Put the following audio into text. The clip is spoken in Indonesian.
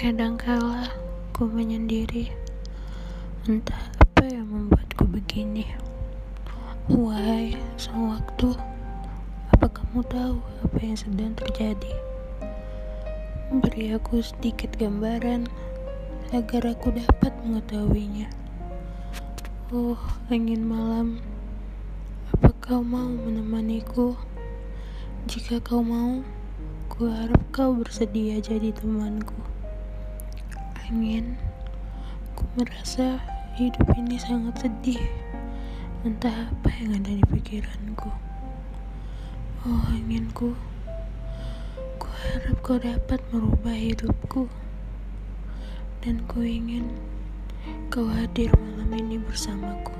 Kadangkala ku menyendiri, entah apa yang membuatku begini. Wahai sang waktu, apa kamu tahu apa yang sedang terjadi? Beri aku sedikit gambaran agar aku dapat mengetahuinya. Oh, angin malam, apa kau mau menemaniku? Jika kau mau, ku harap kau bersedia jadi temanku. Angin, ku merasa hidup ini sangat sedih. Entah apa yang ada di pikiranku. Oh, anginku, ku harap kau dapat merubah hidupku. Dan ku ingin kau hadir malam ini bersamaku.